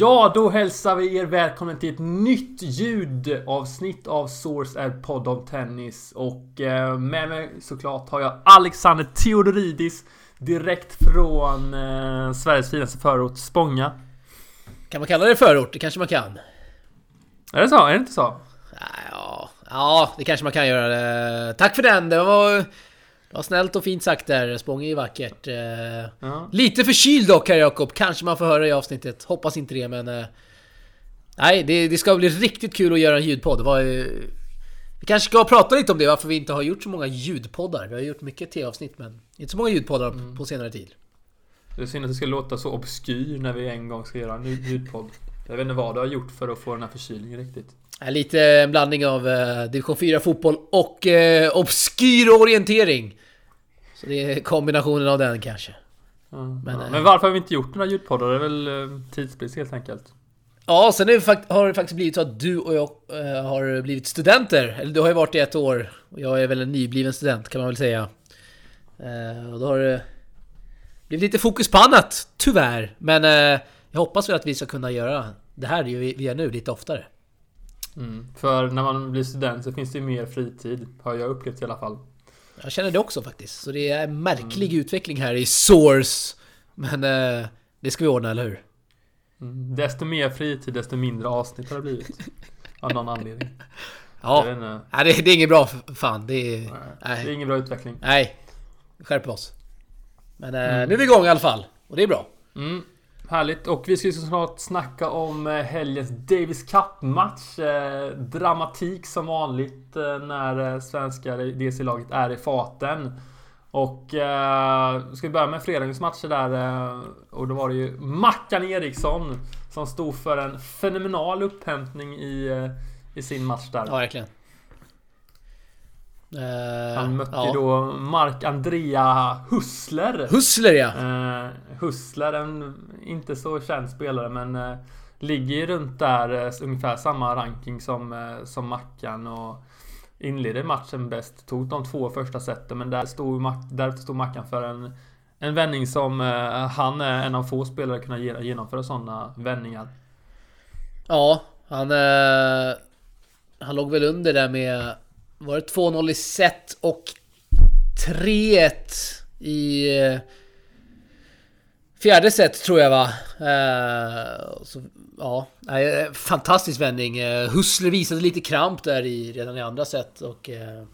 Ja, då hälsar vi er välkommen till ett nytt ljudavsnitt av Source är podd om tennis. Och eh, med mig såklart har jag Alexander Theodoridis direkt från eh, Sveriges finaste förort, Spånga. Kan man kalla det förort? Det kanske man kan. Är det så? Är det inte så? Ja, ja det kanske man kan göra. Tack för den! Det var, var snällt och fint sagt där. Spånga är ju vackert. Eh, Ja. Lite förkyld dock här Jakob. Kanske man får höra i avsnittet. Hoppas inte det men... eh, Nej, det, det ska bli riktigt kul att göra en ljudpodd. Var. Vi kanske ska prata lite om det, varför vi inte har gjort så många ljudpoddar. Vi har gjort mycket tv-avsnitt men inte så många ljudpoddar på senare tid. Det är synd att det ska låta så obskyr när vi en gång ska göra en ljudpodd. Jag vet inte vad du har gjort för att få den här förkylningen riktigt. Ja, Lite en blandning av eh, division 4 fotboll och eh, obskyr orientering. Så det är kombinationen av den kanske. Ja, Men, ja. eh, men varför har vi inte gjort några ljudpoddar? Det är väl eh, tidsbrist helt enkelt. Ja, sen det har det faktiskt blivit så att du och jag eh, har blivit studenter. Eller du har ju varit i ett år. Och jag är väl en nybliven student kan man väl säga. Eh, och då har det blivit lite fokus på annat, tyvärr. Men eh, jag hoppas väl att vi ska kunna göra det här vi vi gör nu lite oftare. Mm. För när man blir student så finns det ju mer fritid. Har jag upplevt i alla fall. Jag känner det också faktiskt. Så det är en märklig utveckling här i Source. Men eh, det ska vi ordna, eller hur? Mm. Desto mer fritid, desto mindre avsnitt har det blivit. Av någon anledning. Ja, nej, det, det är inget bra fan. Det är... Nej, Det är Nej, ingen bra utveckling. nej. Vi skärper oss. Men eh, nu är vi igång i alla fall. Och det är bra. Mm. Härligt. Och vi ska ju snart snacka om eh, helgens Davis Cup-match. Eh, dramatik som vanligt eh, när svenska DC-laget är i farten. Och eh, ska vi börja med fredagens matcher där. Eh, och då var det ju Mackan Eriksson som stod för en fenomenal upphämtning i, eh, i sin match där. Ja, verkligen. Eh, Han mötte ja. då Mark-Andrea Hussler. Hussler ja! Eh, Hussler, en inte så känd spelare men eh, ligger ju runt där ungefär samma ranking som, som Mackan och inledde matchen bäst. Tog de två första seten men där stod, där stod Mackan för en, en vändning som han är en av få spelare kunna ge- genomföra sådana vändningar. Ja, han... Han låg väl under där med... Var det 2-0 i set och 3-1 i... Eh, fjärde set tror jag va? Eh, så, ja, eh, fantastisk vändning. Eh, Hussler visade lite kramp där i, redan i andra set och... Eh,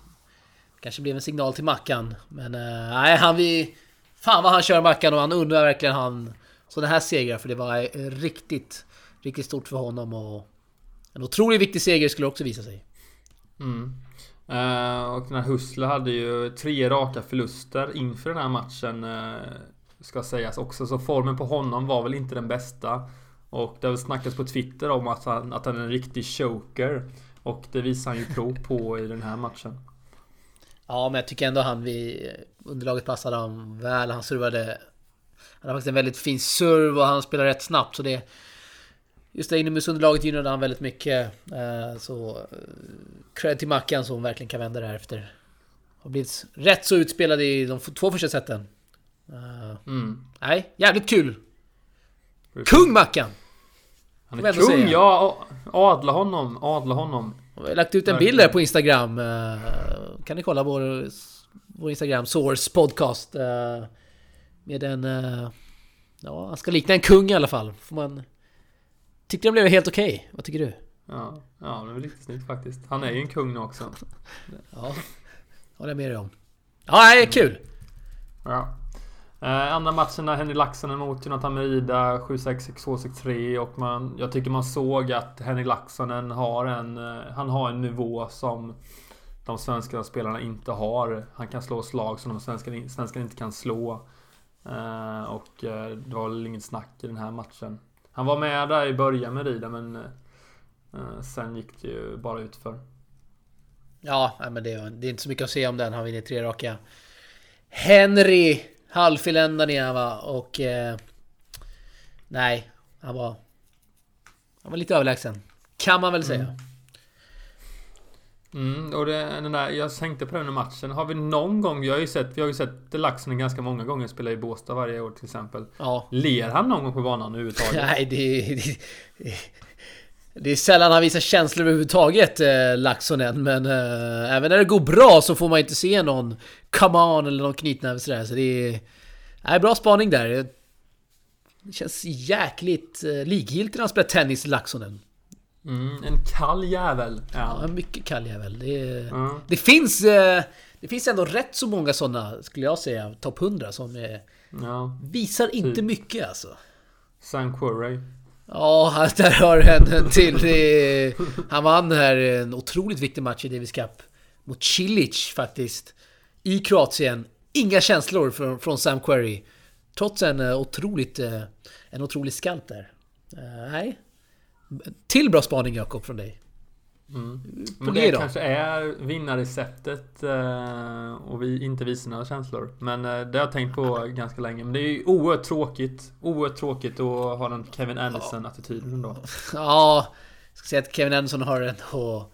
kanske blev en signal till Mackan. Men eh, nej, han vi... Fan vad han kör Mackan och han undrar verkligen han... Sådana här segrar för det var riktigt, riktigt stort för honom och... En otroligt viktig seger skulle också visa sig. Mm. Eh, och den här Hussle hade ju tre raka förluster inför den här matchen. Eh, ska sägas också. Så formen på honom var väl inte den bästa. Och det har väl snackats på Twitter om att han, att han är en riktig choker. Och det visar han ju prov på i den här matchen. Ja, men jag tycker ändå han vi Underlaget passade han väl. Han servade... Han har faktiskt en väldigt fin serv och han spelar rätt snabbt så det... Just det inomhusunderlaget gynnade han väldigt mycket. Eh, Så... eh, Cred till Mackan som verkligen kan vända det här efter... Har blivit rätt så utspelad i de två första seten. Eh, Mm. Nej, jävligt kul! Kung Mackan! Han är kung, ja! Adla honom, adla honom. Vi har lagt ut en bild där på Instagram. Kan ni kolla vår, vår Instagram, Source Podcast. Med en... Ja, han ska likna en kung i alla fall. Får man... Tyckte den blev helt okej. Vad tycker du? Ja, ja det var riktigt snyggt faktiskt. Han är ju en kung nu också. Ja, håller jag med dig om. Ja, nej, kul! Ja. Eh, andra matchen där Henry Laxonen mot Jonathan Merida 7-6, 6-2, 6-3 och man, jag tycker man såg att Henry Laxonen har en, eh, han har en nivå som de svenska spelarna inte har. Han kan slå slag som de svenska, svenskarna inte kan slå. Eh, och eh, det var väl inget snack i den här matchen. Han var med där i början med Rida men eh, sen gick det ju bara utför. Ja, men det, är- det är inte så mycket att säga om den. Han vinner tre raka. Henry! Halvfinländaren är han va? Och... Eh, nej, han var... Han var lite överlägsen. Kan man väl säga. Mm, och det, den där, jag tänkte på den matchen. Har vi någon gång, jag har ju sett, vi har ju sett Laxonen ganska många gånger spela i Båstad varje år till exempel. Ja. Ler han någon gång på banan överhuvudtaget? Nej, det, det, det är sällan han visar känslor överhuvudtaget, eh, Laxonen. Men eh, även när det går bra så får man inte se någon come on eller någon knytnäve sådär. Så det är... Nej, bra spaning där. Det känns jäkligt eh, likgiltigt när han spelar tennis, Laxonen. Mm, en kall jävel. Ja, en mycket kall jävel. Det, Mm. det finns... Eh, det finns ändå rätt så många sådana, skulle jag säga, topp 100 som eh, Ja. visar inte Typ. mycket alltså. Sam Querrey. Ja, där har en en till. Han vann här en otroligt viktig match i Davis Cup. Mot Cilic faktiskt. I Kroatien. Inga känslor från, från Sam Querrey. Trots en eh, otroligt... eh, En otrolig skalp där. Nej. Till bra spaning Jakob från dig. Mm. Men det då? kanske är vinnarreceptet eh, och vi inte visar några känslor. Men eh, det har jag tänkt på ganska länge. Men det är ju oerhört tråkigt. Oerhört tråkigt att ha den Kevin Anderson-attityden ändå. Ja, jag ska säga att Kevin Anderson har en och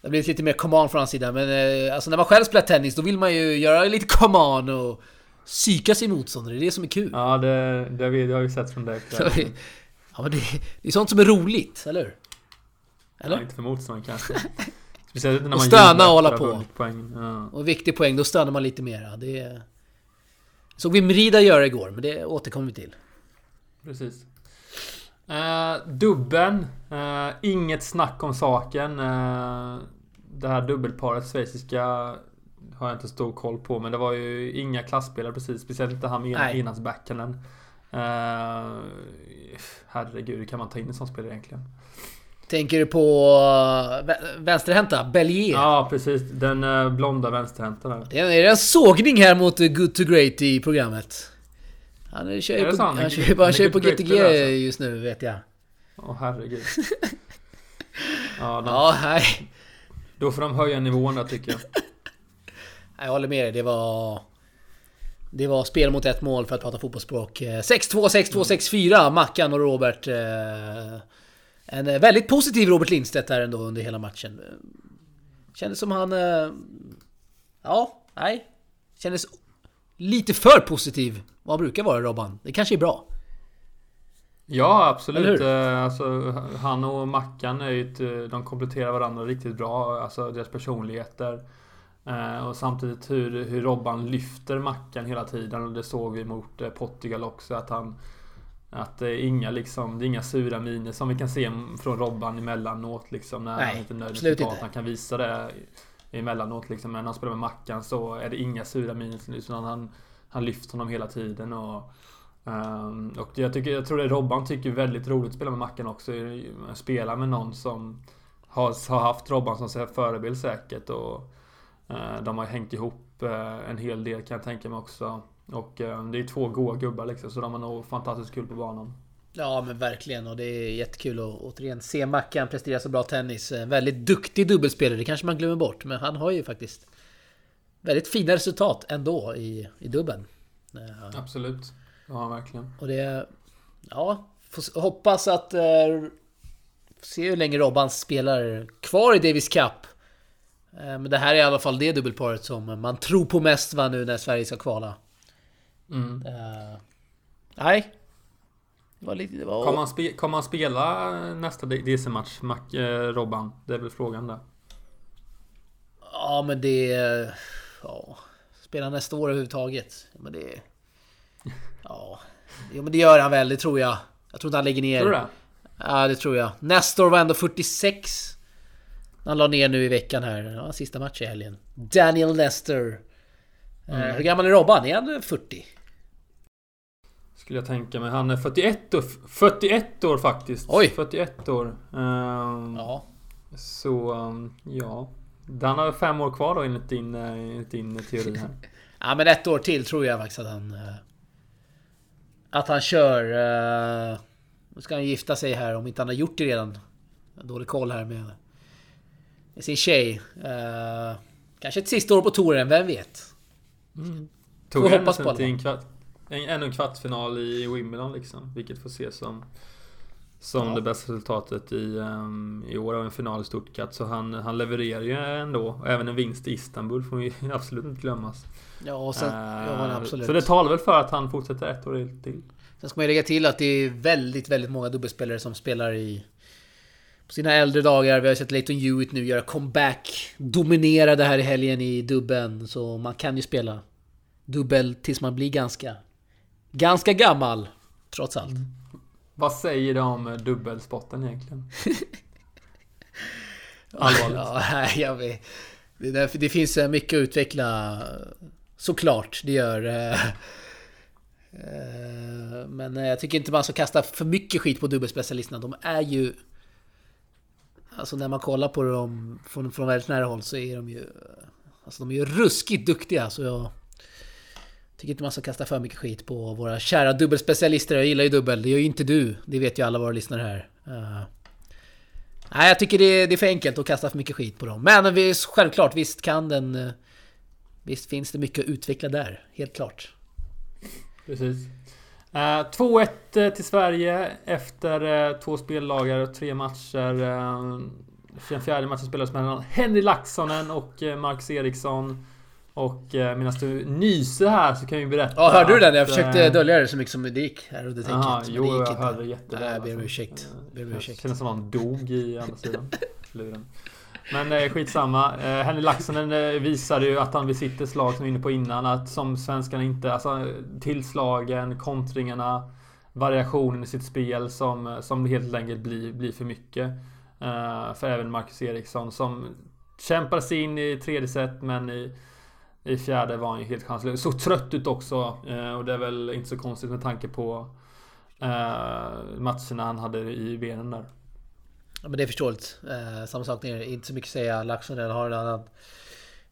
Det har blivit lite mer command från hans sida, men eh, alltså när man själv spelar tennis då vill man ju göra lite command och psyka sin motståndare. Det är det som är kul. Ja, det, det, har har vi sett från dig. Ja, men det, det är sånt som är roligt, eller hur? Eller? Eller? inte för motståndaren kanske. Speciellt när man Och stöna och hålla på. Poäng. Ja. Och viktig poäng, då stönar man lite mera. Det såg vi Merida göra igår, men det återkommer vi till. Precis. Uh, dubben. Eh, inget snack om saken. Eh, det här dubbelparet schweiziska har jag inte stor koll på. Men det var ju inga klassspelare precis. Speciellt inte han med enhandsbackhanden. Uh, herregud, hur kan man ta in en sån spelare egentligen? Tänker du på vä- vänsterhänta? Bellier? Ja, precis. Den uh, blonda vänsterhänta där. Det är en sågning här mot uh, Good to Great i programmet? Han kör ju på, han kör, ju på- han kör ju på GTG alltså? just nu, vet jag. Åh herregud. Ja, de, Ja, nej. Då får de höja nivån där tycker jag. Jag håller med dig, det var... Det var spel mot ett mål för att prata fotbollsspråk. Eh, 6-2, 6-2, 6-4, Mackan och Robert. eh, En väldigt positiv Robert Lindstedt där ändå under hela matchen. Kändes som han... eh, Ja, nej. Kändes lite för positiv. Vad brukar vara Robban. Det kanske är bra. Ja, absolut. Eh, Alltså, han och Mackan är ju ett, de kompletterar varandra riktigt bra. Alltså deras personligheter. Eh, Och samtidigt hur, hur Robban lyfter Mackan hela tiden. Och det såg vi mot eh, Portugal också. Att han... Att det är inga liksom, det är inga sura miner som vi kan se från Robban emellanåt liksom. När Nej, han inte är nöjd med absolut resultat. inte. Han kan visa det emellanåt liksom. Men när han spelar med Mackan så är det inga sura miner. Utan han, han lyfter honom hela tiden. Och, Ehm, och jag, tycker, jag tror det Robban tycker väldigt roligt att spela med Mackan också. Spela med någon som har, har haft Robban som förebild säkert. Och, de har hängt ihop eh, en hel del kan jag tänka mig också. Och eh, det är två goa gubbar liksom. Så de har nog fantastiskt kul på banan. Ja men verkligen och det är jättekul att återigen se Mackan prestera så bra tennis. En väldigt duktig dubbelspelare, det kanske man glömmer bort. Men han har ju faktiskt väldigt fina resultat ändå i, i dubben. Eh, Absolut. Det har han verkligen. Och det... Ja, hoppas att... Eh, se hur länge Robban spelar kvar i Davis Cup. Eh, men det här är i alla fall det dubbelparet som man tror på mest va nu när Sverige ska kvala. Mm. Eh, nej. Det var lite... Det var, Kommer han, spe, kommer han spela nästa DC-match, eh, Robban? Det är väl frågan där. Ja men det... Ja... Spela nästa år överhuvudtaget. Men det... Ja... Jo men det gör han väl, det tror jag. Jag tror inte han lägger ner. Tror du det? Ja det tror jag. Nestor var ändå 46. Han la ner nu i veckan här. Ja, sista match i helgen. Daniel Nestor. Eh, hur gammal är Robban? Är han 40? Skulle jag tänka mig. Han är 41 år, 41 år faktiskt. Oj. 41 år. Ehm, Ja. Så, um, ja. Han har fem år kvar då enligt din, eh, enligt din teori här. Ja men ett år till tror jag faktiskt att han... eh, Att han kör... eh, Nu ska han gifta sig här om inte han har gjort det redan. Jag har dålig koll här med, med sin tjej. Uh, kanske ett sista år på touren, vem vet? Mm. Tog vi hoppas på till en, kvart, en, ännu en kvartsfinal i Wimbledon liksom. Vilket får ses som, som ja. det bästa resultatet i, um, i år av en final i Stuttgart. Så han, han levererar ju ändå. Och även en vinst i Istanbul får ju absolut inte glömmas. Ja, sen, uh, ja, absolut. Så det talar väl för att han fortsätter ett år till. Sen ska man ju lägga till att det är väldigt, väldigt många dubbelspelare som spelar i på sina äldre dagar. Vi har sett Leighton Hewitt nu göra comeback. Dominera det här i helgen i dubben. Så man kan ju spela dubbel tills man blir ganska... Ganska gammal. Trots allt. Vad säger det om dubbelspotten egentligen? Allvarligt. Ja, jag vet. Det, det finns eh, mycket att utveckla. Såklart, det gör. eh, eh, Men eh, jag tycker inte man ska kasta för mycket skit på dubbelspecialisterna. De är ju... Alltså när man kollar på dem från, från väldigt nära håll så är de ju... Alltså de är ju ruskigt duktiga. Så jag tycker inte man ska kasta för mycket skit på våra kära dubbelspecialister. Jag gillar ju dubbel. Det gör ju inte du. Det vet ju alla våra lyssnare här. Uh, Nej, jag tycker det är, det är för enkelt att kasta för mycket skit på dem. Men vi, självklart, visst kan den... Eh, visst finns det mycket att utveckla där. Helt klart. Precis. Eh, 2-1 eh, till Sverige efter eh, två speldagar och tre matcher. Eh, den fjärde matchen spelades mellan Henry Laxonen och eh, Marcus Eriksson. Och eh, medan du nyser här så kan vi berätta Ja, hörde du den? Jag försökte eh, dölja det så mycket som det gick under tänket. Jaha, men jo, det gick jag inte. hörde jätteväl. Nej, jag ber om alltså. ursäkt. Eh, Ber om det ursäkt. Kändes som han dog i andra sidan luren. Men eh, skitsamma. Eh, Henry Laxonen eh, visade ju att han besitter slag som vi var inne på innan. Att som svenskarna inte... Alltså tillslagen, kontringarna, variationen i sitt spel som, som helt enkelt blir, blir för mycket. Eh, för även Marcus Eriksson som kämpade sig in i tredje set men i, i fjärde var han ju helt chanslös. Såg trött ut också. eh, Och det är väl inte så konstigt med tanke på eh, matcherna han hade i benen där. Ja, men det är förståeligt. Eh, samma sak där. Inte så mycket att säga. Laxonen har en annan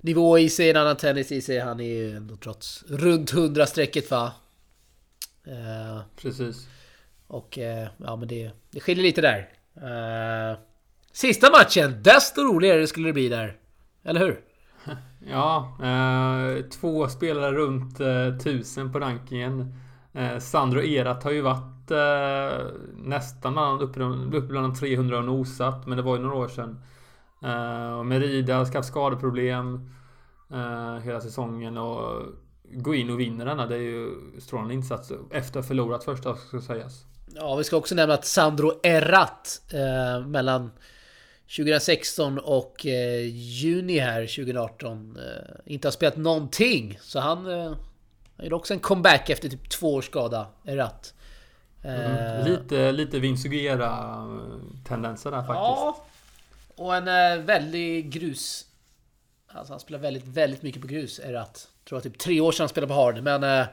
nivå i sig, en annan tennis i sig. Han är ju ändå trots runt 100 strecket va? Eh, Precis. och eh, ja, men det, det skiljer lite där. Eh, sista matchen, desto roligare skulle det bli där. Eller hur? Ja, eh, två spelare runt eh, 1000 på rankingen. Eh, Sandro Erat har ju varit eh, nästan bland- uppe, uppe bland de 300 och nosat, men det var ju några år sedan. Eh, och Merida har haft skadeproblem eh, hela säsongen och gå in och vinna denna, det är ju strålande insats efter att ha förlorat första ska sägas. Ja, vi ska också nämna att Sandro Errat eh, mellan 2016 och eh, juni här 2018 eh, inte har spelat någonting. Så han eh, han gjorde också en comeback efter typ två års skada. Errat. Eh, Lite, lite Vinsugera tendenser där faktiskt. Ja. Och en eh, väldig grus... Alltså han spelar väldigt, väldigt mycket på grus, Errat. Tror jag typ tre år sedan han spelade på hard. Men... Eh,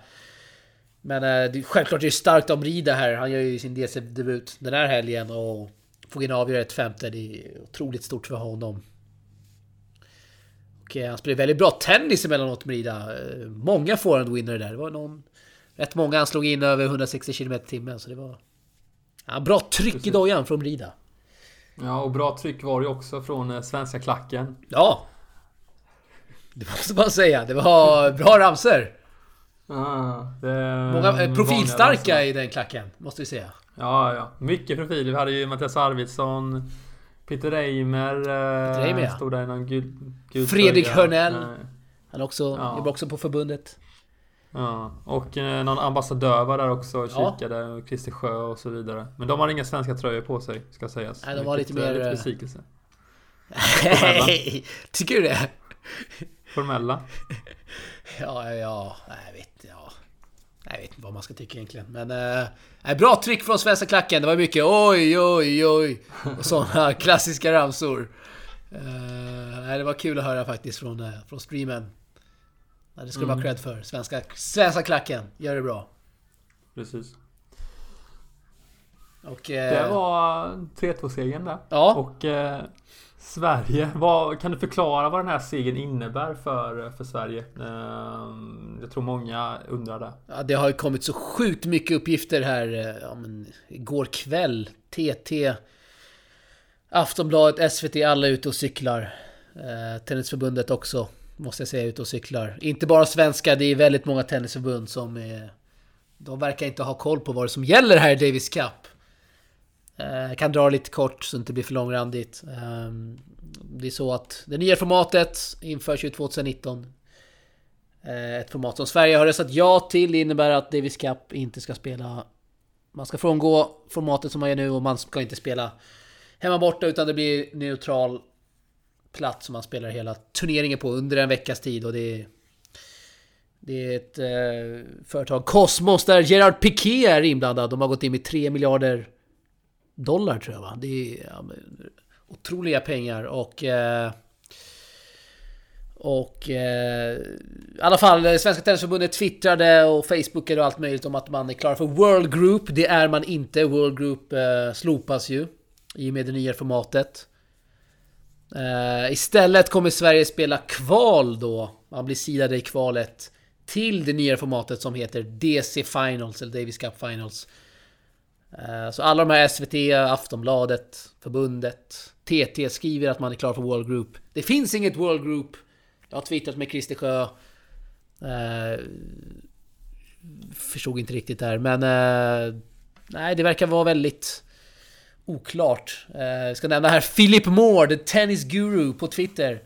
men eh, det, självklart är det starkt av Rida här. Han gör ju sin DC-debut den här helgen och får in avgöra ett femte. Det är otroligt stort för honom. Och eh, han spelar väldigt bra tennis emellanåt med Rida. Eh, många forehand-winner där. Det var någon... Rätt många han slog in över 160 km i timmen. Så det var... Ja, bra tryck i dojan från Rida. Ja, och bra tryck var det också från eh, svenska klacken. Ja! Det måste man säga. Det var bra ramser. Ah, Många eh, profilstarka i den klacken, måste vi säga. Ja, ja. Mycket profiler. Vi hade ju Mattias Arvidsson, Peter Reimer. eh, Reimer, ja. Stod där i någon gul, gul Fredrik. Hörnell. Han också, Ja. jobbar också på förbundet. Ja, och eh, någon ambassadör var där också och Ja. kikade. och Christer Sjö och så vidare. Men de har inga svenska tröjor på sig, ska sägas. Nej, de var lite eh, mer, Lite eh, besvikelse. Hej! Tycker du det? Formella. Ja, ja, nej, jag vet ja. Nej, Jag vet inte vad man ska tycka egentligen. Men... Eh, bra tryck från svenska klacken. Det var mycket oj, oj, oj. Och sådana klassiska ramsor. Eh, nej, det var kul att höra faktiskt från, eh, från streamen. Det ska Mm. ha cred för. Svenska, svenska klacken. Gör det bra. Precis. Och... Eh, Det var 3-2-segern där. Ja. Och eh, Sverige, vad, kan du förklara vad den här segern innebär för, för Sverige? Eh, jag tror många undrar det. Ja, det har ju kommit så sjukt mycket uppgifter här. eh, Ja, men, igår kväll. TT. Aftonbladet, SVT, alla ute och cyklar. Eh, tennisförbundet också. Måste jag säga, ute och cyklar. Inte bara svenska, det är väldigt många tennisförbund som är... De verkar inte ha koll på vad det som gäller här i Davis Cup. Eh, jag kan dra lite kort så det inte blir för långrandigt. Ehm, det är så att det nya formatet införs ju 2019. Eh, ett format som Sverige har röstat ja till. Det innebär att Davis Cup inte ska spela... Man ska frångå formatet som man gör nu och man ska inte spela hemma borta utan det blir neutral plats som man spelar hela turneringen på under en veckas tid och det är... Det är ett eh, företag, Cosmos, där Gerard Piqué är inblandad. De har gått in med 3 miljarder dollar tror jag va? Det är ja, otroliga pengar och... Eh, och eh, i alla fall, Svenska Tennisförbundet twittrade och facebookade och allt möjligt om att man är klar för World Group. Det är man inte. World Group eh, slopas ju i och med det nya formatet. Uh, istället kommer Sverige spela kval då. Man blir sidade i kvalet till det nya formatet som heter DC Finals eller Davis Cup Finals. Eh, så alla de här SVT, Aftonbladet, Förbundet, TT skriver att man är klar för World Group. Det finns inget World Group. Jag har twittrat med Christer Sjö. Eh, förstod inte riktigt där men... Nej, det verkar vara väldigt oklart. Eh, jag ska nämna här Philip Moore, the tennis guru på Twitter.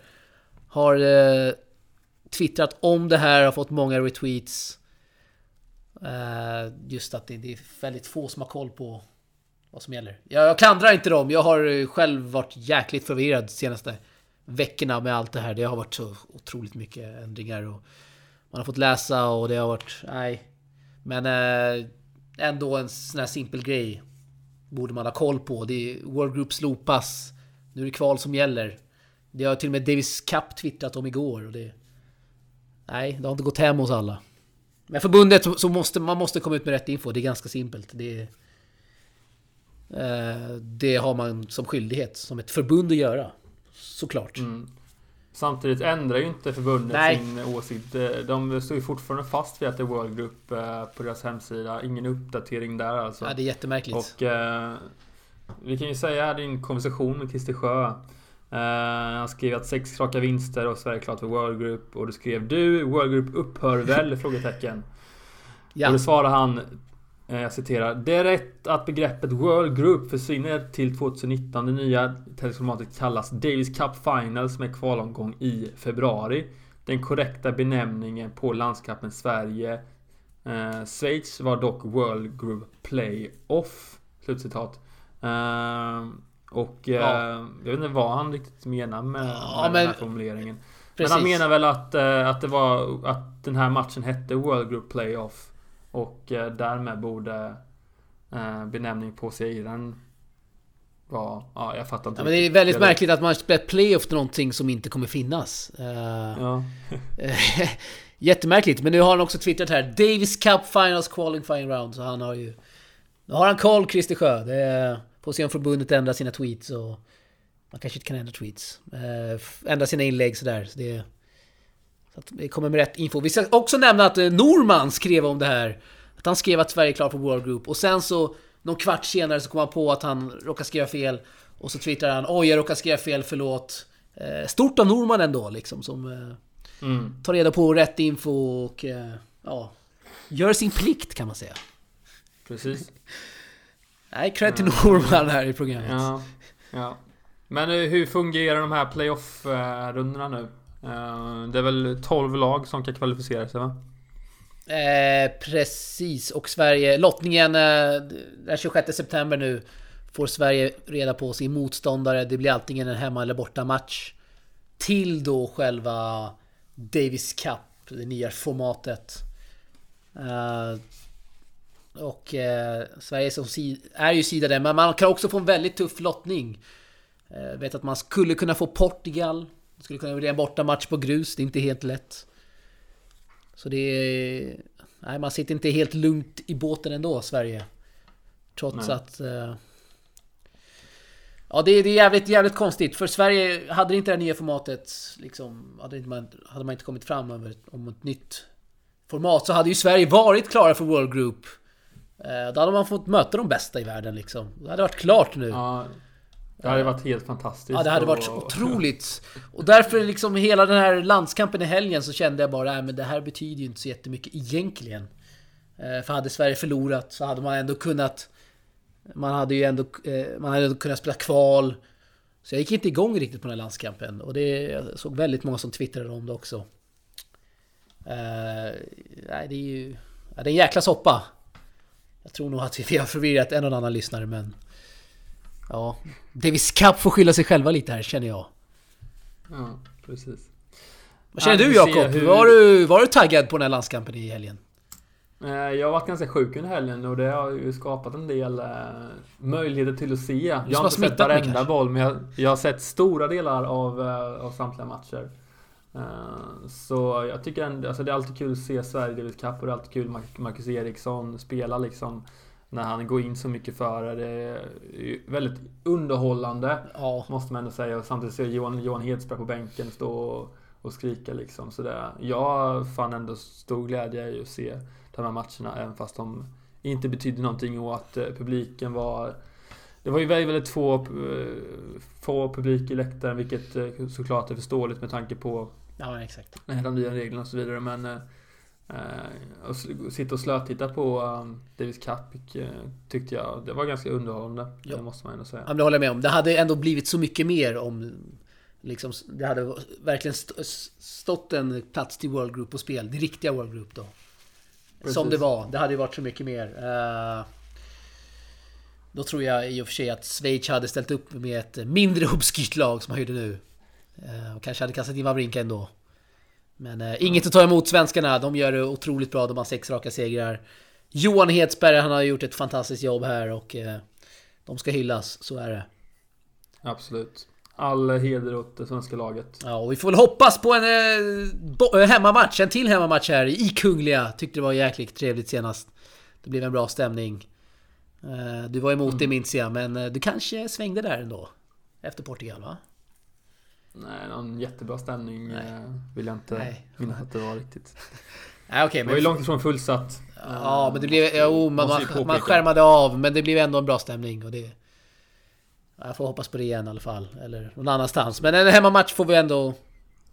Har eh, twittrat om det här, har fått många retweets. Eh, just att det, det, är väldigt få som har koll på vad som gäller. Jag, jag klandrar inte dem, jag har eh, själv varit jäkligt förvirrad de senaste veckorna med allt det här. Det har varit så otroligt mycket ändringar och man har fått läsa och det har varit... Nej. Men eh, ändå en sån här simpel grej borde man ha koll på. Det är World Group slopas. Nu är det kval som gäller. Det har till och med Davis Cup twittrat om igår. Och det, nej, det har inte gått hem hos alla. Men förbundet så måste man måste komma ut med rätt info. Det är ganska simpelt. Det, eh, det har man som skyldighet, som ett förbund att göra. Såklart. Mm. Samtidigt ändrar ju inte förbundet Nej. sin åsikt. De står ju fortfarande fast vid att det är World Group eh, på deras hemsida. Ingen uppdatering där alltså. Ja, det är jättemärkligt. Och eh, vi kan ju säga din konversation med Christer Sjö. Eh, han skrev att sex raka vinster och Sverige klart för World Group. Och du skrev du, World Group upphör väl? frågetecken. Ja. Och då svarade han Eh, jag citerar. Det är rätt att begreppet World Group försvinner till 2019. Det nya teleskomatet kallas Davis Cup Finals med kvalomgång i februari. Den korrekta benämningen på landskampen Sverige eh, Schweiz var dock World Group Play-Off. Slutcitat. Eh, och eh, jag vet inte vad han riktigt menar med, ja, med men, den här formuleringen. Precis. Men han menar väl att, eh, att det var att den här matchen hette World Group Play-Off. Och eh, därmed borde eh, benämning på serien vara... Ja, jag fattar inte. Ja, men det är väldigt märkligt att man spelar playoff till någonting som inte kommer finnas. Uh, ja. jättemärkligt. Men nu har han också twittrat här. Davis Cup Finals Qualifying Round. Så han har ju... Nu har han koll, Christer Sjö. Det är, får se om förbundet ändrar sina tweets och... Man kanske inte kan ändra tweets. Ändra sina inlägg sådär. Så det, så att det kommer med rätt info. Vi ska också nämna att eh, Norman skrev om det här. Att han skrev att Sverige är klar för World Group. Och sen så, någon kvart senare så kom han på att han råkade skriva fel. Och så twittrade han Oj, jag råkade skriva fel, förlåt. Eh, stort av Norman ändå liksom, som eh, mm. tar reda på rätt info och ja, gör sin plikt kan man säga. Precis. Nej, cred till Norman här i programmet. Ja, ja. Men hur fungerar de här playoff-rundorna nu? Eh, det är väl 12 lag som kan kvalificera sig va? Eh, precis, och Sverige, lottningen eh, den 26 september nu får Sverige reda på sin motståndare. Det blir antingen en hemma eller borta match. Till då själva Davis Cup, det nya formatet. Eh, och eh, Sverige som är ju sidade, men man kan också få en väldigt tuff lottning. Eh, vet att man skulle kunna få Portugal det skulle kunna bli en bortamatch på grus, det är inte helt lätt. Så det är... Nej, man sitter inte helt lugnt i båten ändå, Sverige. Trots nej. att... Uh, ja, det är, det är jävligt, jävligt konstigt. För Sverige, hade inte det här nya formatet liksom... Hade man, hade man inte kommit fram om ett, om ett nytt format så hade ju Sverige varit klara för World Group. Uh, då hade man fått möta de bästa i världen liksom. Det hade varit klart nu. Ja. Det hade varit helt fantastiskt. Ja, det hade varit och... otroligt. Och därför liksom hela den här landskampen i helgen så kände jag bara, men det här betyder ju inte så jättemycket egentligen. Eh, för hade Sverige förlorat så hade man ändå kunnat Man hade ju ändå, eh, man hade kunnat spela kval. Så jag gick inte igång riktigt på den här landskampen. Och det, jag såg väldigt många som twittrade om det också. Uh, nej, det är ju... Det är en jäkla soppa. Jag tror nog att vi har förvirrat en och annan lyssnare men... Ja, Davis Cup får skylla sig själva lite här känner jag. Ja, precis. Vad känner du Jakob? Hur... Var, du, var du taggad på den här landskampen i helgen? Eh, jag har varit ganska sjuk under helgen och det har ju skapat en del eh, möjligheter till att se. Jag har inte sett varenda boll men jag, jag har sett stora delar av, eh, av samtliga matcher. Så jag tycker ändå, alltså det är alltid kul att se Sverige Davis Cup och det är alltid kul Marcus Eriksson spela liksom när han går in så mycket före. Det är väldigt underhållande, ja. måste man ändå säga. Och samtidigt ser Johan, Johan Hedberg på bänken stå och, och skrika liksom. Så det, jag fann ändå stor glädje i att se de här matcherna, även fast de inte betydde någonting och att eh, publiken var det var ju väldigt, väldigt få, eh, få publik i läktaren, vilket eh, såklart är förståeligt med tanke på ja, exakt. de nya reglerna och så vidare. Men att sitta och slötitta på um, Davis Cup tyckte jag, det var ganska underhållande. Ja. Det måste man ändå säga. Ja, men det håller jag med om. Det hade ändå blivit så mycket mer om Liksom, det hade verkligen stått en plats till World Group på spel. Det riktiga World Group då. Precis. Som det var. Det hade ju varit så mycket mer. Uh, då tror jag i och för sig att Schweiz hade ställt upp med ett mindre obskyrt lag som man gjorde nu. Uh, och kanske hade kastat in Wawrinka ändå. Men uh, inget att ta emot svenskarna. De gör det otroligt bra. De har sex raka segrar. Johan Hedsberg, han har gjort ett fantastiskt jobb här och de ska hyllas. Så är det. Absolut. All heder åt det svenska laget. Ja, och vi får väl hoppas på en eh, hemmamatch. En till hemmamatch här i Kungliga. Tyckte det var jäkligt trevligt senast. Det blev en bra stämning. Eh, du var emot mm. det minns jag, men eh, du kanske svängde där ändå? Efter Portugal, va? Nej, någon jättebra stämning Nej. Eh, vill jag inte minnas att det var riktigt. Nej, okay, det var ju långt ifrån fullsatt. Ja, men det blev... Jo, man, man, man skärmade av, men det blev ändå en bra stämning. Och det, jag får hoppas på det igen i alla fall. Eller någon annanstans. Men en hemmamatch får vi ändå...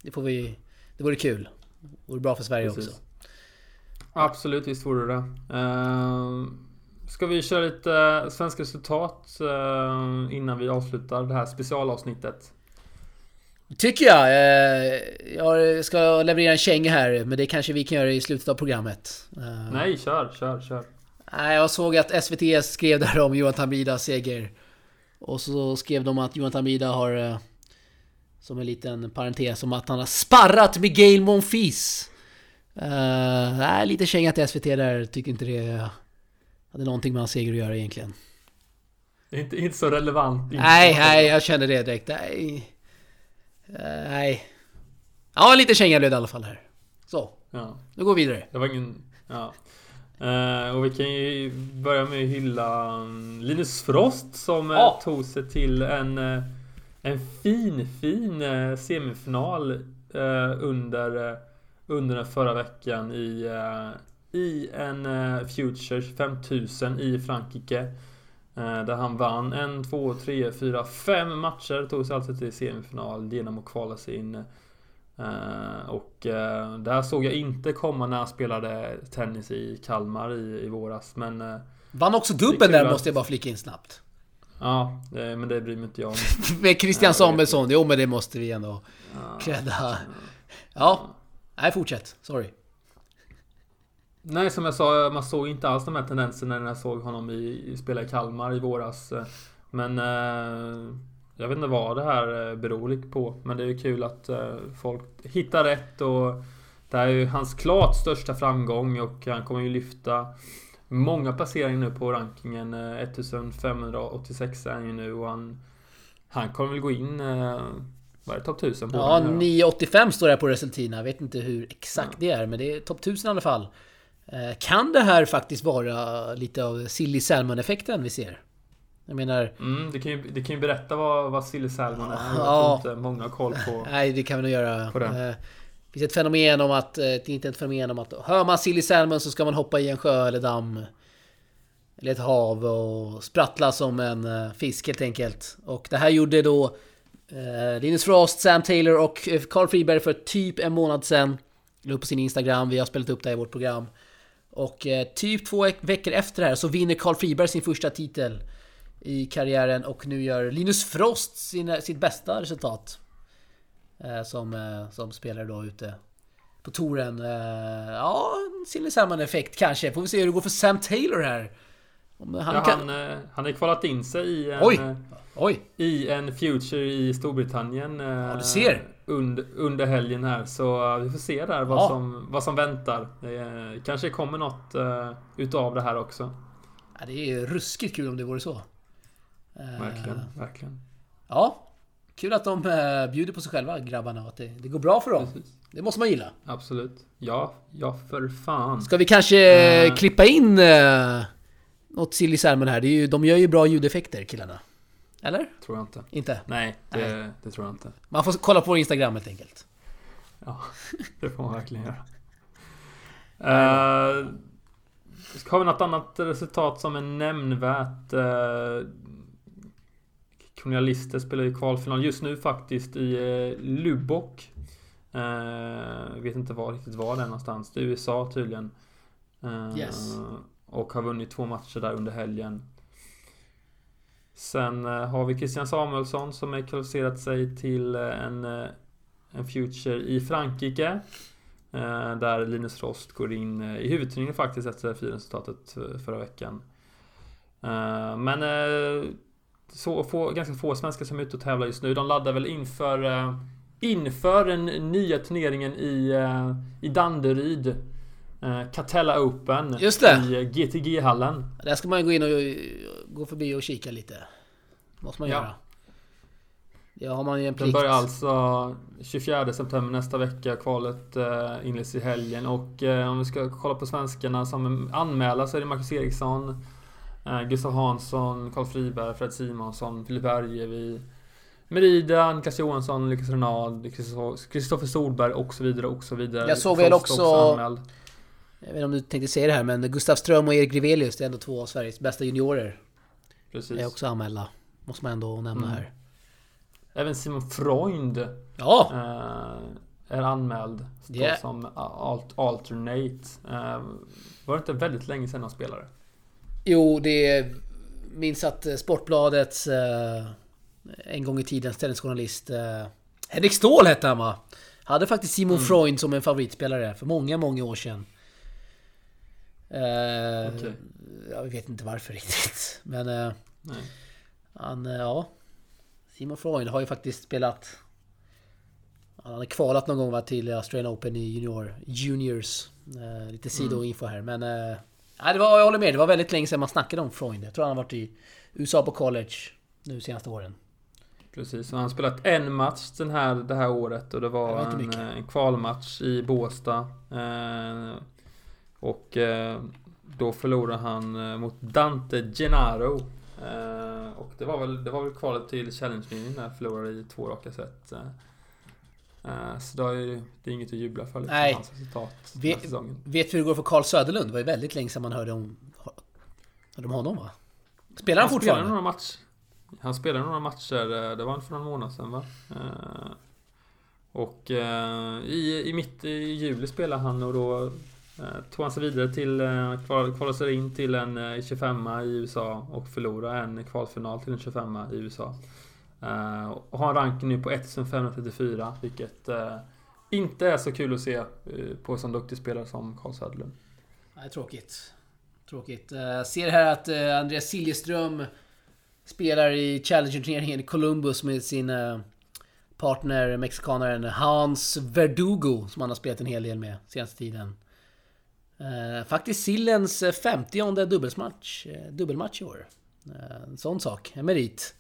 Det får vi... Det vore kul. Det vore bra för Sverige Precis. också. Absolut, visst vore det. Uh, ska vi köra lite svenska resultat uh, innan vi avslutar det här specialavsnittet? Tycker jag. Uh, jag ska leverera en känga här, men det kanske vi kan göra i slutet av programmet. Nej, kör, kör, kör. Jag såg att SVT skrev där om Johan Tambidas seger. Och så skrev de att Jonathan Vida har... Eh, som en liten parentes om att han har sparrat med Gail Monfils. Uh, lite känga till SVT där. Tycker inte det hade någonting med hans seger att göra egentligen. Inte, inte så relevant. Nej, nej, jag kände det direkt. Nej. Uh, nej. Ja, lite känga blev det i alla fall här. Så. Ja. Nu går vi vidare. Det var ingen... Ja. Uh, och vi kan ju börja med att hylla mm, Linus Frost som oh. tog sig till en, eh, en fin, fin semifinal uh, under, under den förra veckan i, i en Futures 5000 i Frankrike. Där han vann en, två, tre, fyra, fem matcher. Tog sig alltså till semifinal genom att kvala sig in Uh, och uh, det här såg jag inte komma när han spelade tennis i Kalmar i, i våras men... Vann också dubbeln där att... måste jag bara flika in snabbt. Ja, det, men det bryr mig inte jag om. Med Christian Samuelsson, jo men det måste vi ändå credda. Ja, nej fortsätt. Sorry. Nej, som jag sa, man såg inte alls de här tendenserna när jag såg honom i, i spela i Kalmar i våras. Men jag vet inte vad det här eh, beror på. Men det är ju kul att eh, folk hittar rätt och det här är ju hans klart största framgång och han kommer ju lyfta många placeringar nu på rankingen. 1586 eh, är han ju nu och han, han kommer väl gå in vad är det? Topp 1000 på Ja, 985 står det på Resultina. Jag vet inte hur exakt ja. det är, men det är topp 1000 i alla fall. Kan det här faktiskt vara lite av silly salmon-effekten vi ser? Jag menar... Mm, det, kan ju, det kan ju berätta vad, vad Silly Salmon är. Jag ja, tror inte många har koll på Nej, det kan vi nog göra. På det. Eh, finns ett fenomen om att... Eh, det är inte ett fenomen om att... Hör man Silly Salmon så ska man hoppa i en sjö eller damm. Eller ett hav och sprattla som en eh, fisk helt enkelt. Och det här gjorde då Linus Frost, Sam Taylor och Carl Friberg för typ en månad sedan. La upp på sin Instagram, vi har spelat upp det här i vårt program. Och typ två veckor efter det här så vinner Carl Friberg sin första titel. i karriären och nu gör Linus Frost sina, sitt bästa resultat. Eh, som, eh, som spelare då ute på touren. Eh, ja, Silly Salmon-effekt kanske. Får vi se hur det går för Sam Taylor här. Om han, ja, kan... han, eh, han har kvalat in sig i en, Oj! Eh, Oj! I en Future i Storbritannien. Ja, du ser! Under, under helgen här. Så vi får se där vad, ja. som, vad som väntar. Det kanske kommer något utav det här också. Ja, det är ruskigt kul om det vore så. Verkligen, verkligen. Ja, Kul att de bjuder på sig själva grabbarna och att det, det går bra för dem. Precis. Det måste man gilla. Absolut. Ja, ja för fan. Ska vi kanske uh. klippa in uh, något Silly Salmon här? Det är ju, de gör ju bra ljudeffekter killarna. Eller? Tror jag inte. Inte? Nej, det, Nej. det tror jag inte. Man får kolla på Instagram helt enkelt. Ja, det får man verkligen göra. Uh, har vi något annat resultat som är nämnvärt? Uh, spelar ju kvalfinal just nu faktiskt i uh, Lubbock. Uh, vet inte var riktigt var det är någonstans. Det är USA tydligen. Uh, yes. Och har vunnit två matcher där under helgen. Sen eh, har vi Christian Samuelsson som har kvalificerat sig till eh, en, eh, en Future i Frankrike. där Linus Rost går in i huvudturneringen faktiskt efter finresultatet förra veckan. men så få, ganska få svenskar som är ute och tävlar just nu. De laddar väl inför inför den nya turneringen i, i Danderyd. Uh, Catella Open i GTG-hallen. Där ska man gå in och gå förbi och kika lite. Måste man ja. göra. Ja, har man ju en plikt. Den börjar alltså 24 september nästa vecka. Kvalet inleds i helgen. Och om vi ska kolla på svenskarna som anmäler så är det Marcus Eriksson, Gustav Hansson, Karl Friberg, Fred Simonsson, Filip Bergevi. Merida, Niklas Johansson, Lukas Renard, Kristoffer Solberg och så vidare och så vidare. Jag såg väl också... också jag vet inte om du tänkte säga det här men Gustav Ström och Erik Grevelius, det är ändå två av Sveriges bästa juniorer. Precis. Är också anmälda. Måste man ändå nämna mm. här. Även Simon Freund ja. äh, är anmäld. Yeah. Som alt alternate. Äh, var det inte väldigt länge sedan han spelade? Jo, det minns att Sportbladets äh, en gång i tiden tennisjournalist. Eh, Henrik Ståhl hette han va? Hade faktiskt Simon mm. Freund som en favoritspelare för många, många år sedan. Eh, okay. Jag vet inte varför riktigt. Men... Eh, han, eh, ja... Simon Freund har ju faktiskt spelat... Han hade kvalat någon gång va, till Australian Open i junior, Juniors. Eh, lite sidoinfo här men... Eh, det var, jag håller med. Det var väldigt länge sedan man snackade om Freund. Jag tror han har varit i USA på college nu senaste åren. Precis, och han har spelat en match den här, det här året och det var en, en, kvalmatch i Båstad. Eh, och eh, då förlorade han eh, mot Dante Gennaro. Eh, och det var väl, det var väl kvalet till Challenge-linjen där förlorade i två raka set. Eh, så då är det inget att jubla för liksom, Nej. hans resultat den här säsongen. Vet du hur det går för Carl Söderlund? Det var ju väldigt länge sedan man hörde om, hörde om honom va? Spelar han, han fortfarande? Spelar några matcher. Han spelade några matcher, det var inte för någon månad sedan va? Och eh, i, i mitt i juli spelade han och då Eh, tog han sig vidare till, eh, kvalade sig in till en eh, 25 i USA och förlorade en kvalfinal till en 25 i USA. Och har en ranking nu på 1534, vilket inte är så kul att se på en sån duktig spelare som Carl Söderlund. Nej, tråkigt. Tråkigt. Jag Ser här att Andreas Siljeström Spelar i Challenger-turneringen i Columbus med sin partner, mexikanaren Hans Verdugo, som han har spelat en hel del med senaste tiden. Eh, faktiskt Sillens 50 dubbelsmatch, eh, dubbelmatch i år. En sån sak, en merit.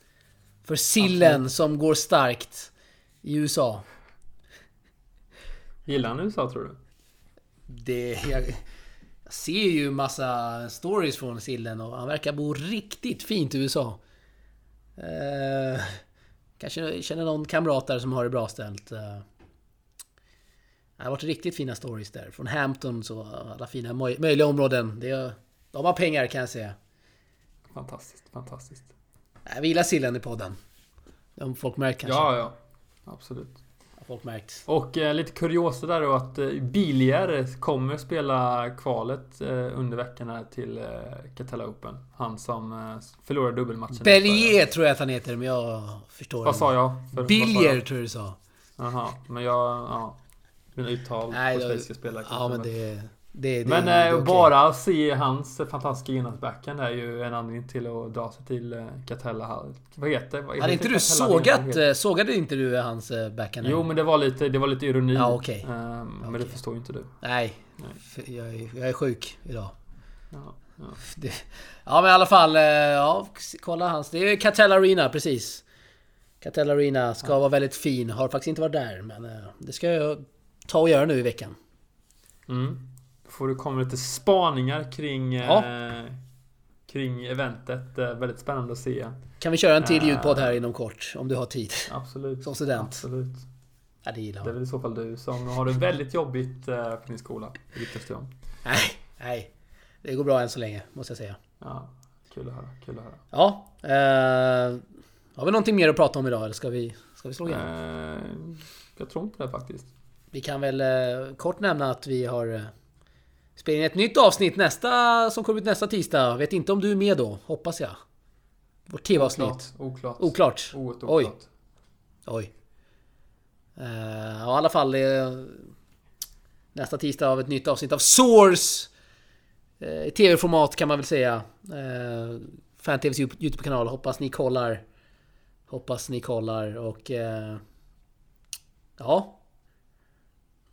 För Sillen Absolut. som går starkt i USA. Gillar han USA tror du? Det... Jag, jag ser ju massa stories från Sillen och han verkar bo riktigt fint i USA. Eh, kanske känner någon kamrat där som har det bra ställt. Eh, det har varit riktigt fina stories där. Från Hampton så alla fina möjliga områden. Det, de har pengar kan jag säga. Fantastiskt, fantastiskt. Jag gillar sillen i podden. Om folk märkt kanske. Ja, ja. Absolut. Har folk märkt. Och eh, lite kuriosa där då att eh, Billier kommer spela kvalet eh, under veckan här till eh, Catella Open. Han som eh, förlorade dubbelmatchen. Bellier tror jag att han heter, men jag förstår Vad sa jag? För, Billier tror jag du sa. Jaha, men jag... Ja. Mina uttal Nej, på schweiziska spelare Ja, men det... det, det Men det är eh, bara att se hans fantastiska innerbacken är ju en anledning till att dra sig till eh, Catella. Vad heter vad Hade inte du sågat... Eh, Sågade inte du hans backhand? Jo men det var lite, det var lite ironi. Ja, okej. Ehm, Men det Okej. förstår ju inte du. Nej. Nej. Jag är, jag är sjuk idag. Ja, ja. Det, ja men i alla fall, ja, kolla hans. Det är Catella Arena, precis. Catella Arena ska vara väldigt fin. Har faktiskt inte varit där, men det ska jag ta och göra nu i veckan. Mm. Får du komma lite spaningar kring, Ja. eh, kring eventet. Eh, väldigt spännande att se. Kan vi köra en till Eh. ljudpodd här inom kort? Om du har tid. Absolut. Som student. Absolut. Ja, det gillar Det är jag. väl i så fall du som har det väldigt jobbigt eh, på din skola. Det om. Nej, nej. Det går bra än så länge, måste jag säga. Ja, kul att höra. Kul att höra. Ja. Eh, har vi någonting mer att prata om idag, eller ska vi, ska vi slå igen? Eh, jag tror inte det faktiskt. Vi kan väl eh, kort nämna att vi har eh, spelat in ett nytt avsnitt nästa som kommer ut nästa tisdag. Vet inte om du är med då, hoppas jag. Vårt TV-avsnitt. Oklart. Oklart. Oerhört Oj. oklart. Oj. Eh, ja, i alla fall nästa tisdag av ett nytt avsnitt av Source. I tv-format kan man väl säga. Fan-TVs YouTube-kanal. Hoppas ni kollar. Hoppas ni kollar och... Ja,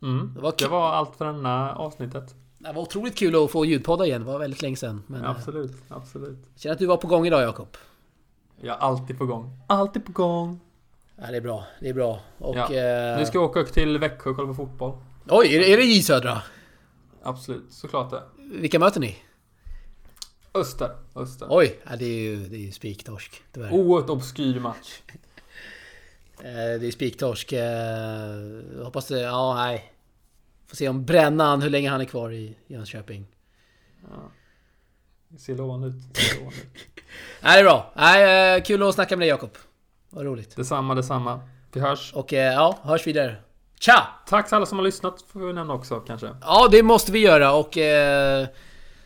Mm. Det var Det kul. var allt för denna avsnittet. det var otroligt kul att få ljudpodda igen. Det var väldigt länge sedan. Men, eh, Absolut, absolut. jag känner att du var på gång idag Jakob. Jag är alltid på gång. Alltid på gång. Ja, det är bra. Det är bra. Och... Ja. Eh, Nu ska vi åka upp till Växjö och kolla på fotboll. Oj, är det, är det J Södra? Absolut, såklart det. Vilka möter ni? Öster. Öster. Oj, ja, det är ju, det är ju spiktorsk. Oerhört obskyr match. Eh, Det är spiktorsk. Eh, hoppas det... Ja, nej. Får se om Brännan, hur länge han är kvar i Jönköping. Ja. Det ser lovande ut. Det ser lovande ut. Nej, det är bra. Nej, eh, kul att snacka med dig Jakob. Vad roligt. Detsamma, detsamma. Vi hörs. Och ja, hörs vidare. Tja! Tack till alla som har lyssnat, får vi nämna också kanske. Ja, det måste vi göra och... Eh,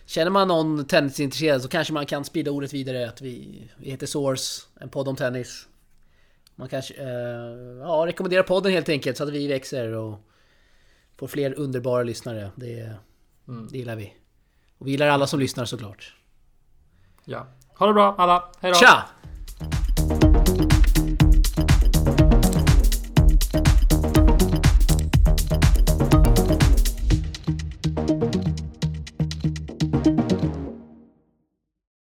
känner man någon tennisintresserad så kanske man kan sprida ordet vidare att vi, vi heter Source, en podd om tennis. Man kanske... Eh, ja, rekommenderar podden helt enkelt så att vi växer och får fler underbara lyssnare. Det, Mm. det gillar vi. Och vi gillar alla som lyssnar såklart. Ja. Ha det bra alla. Hej då. Tja!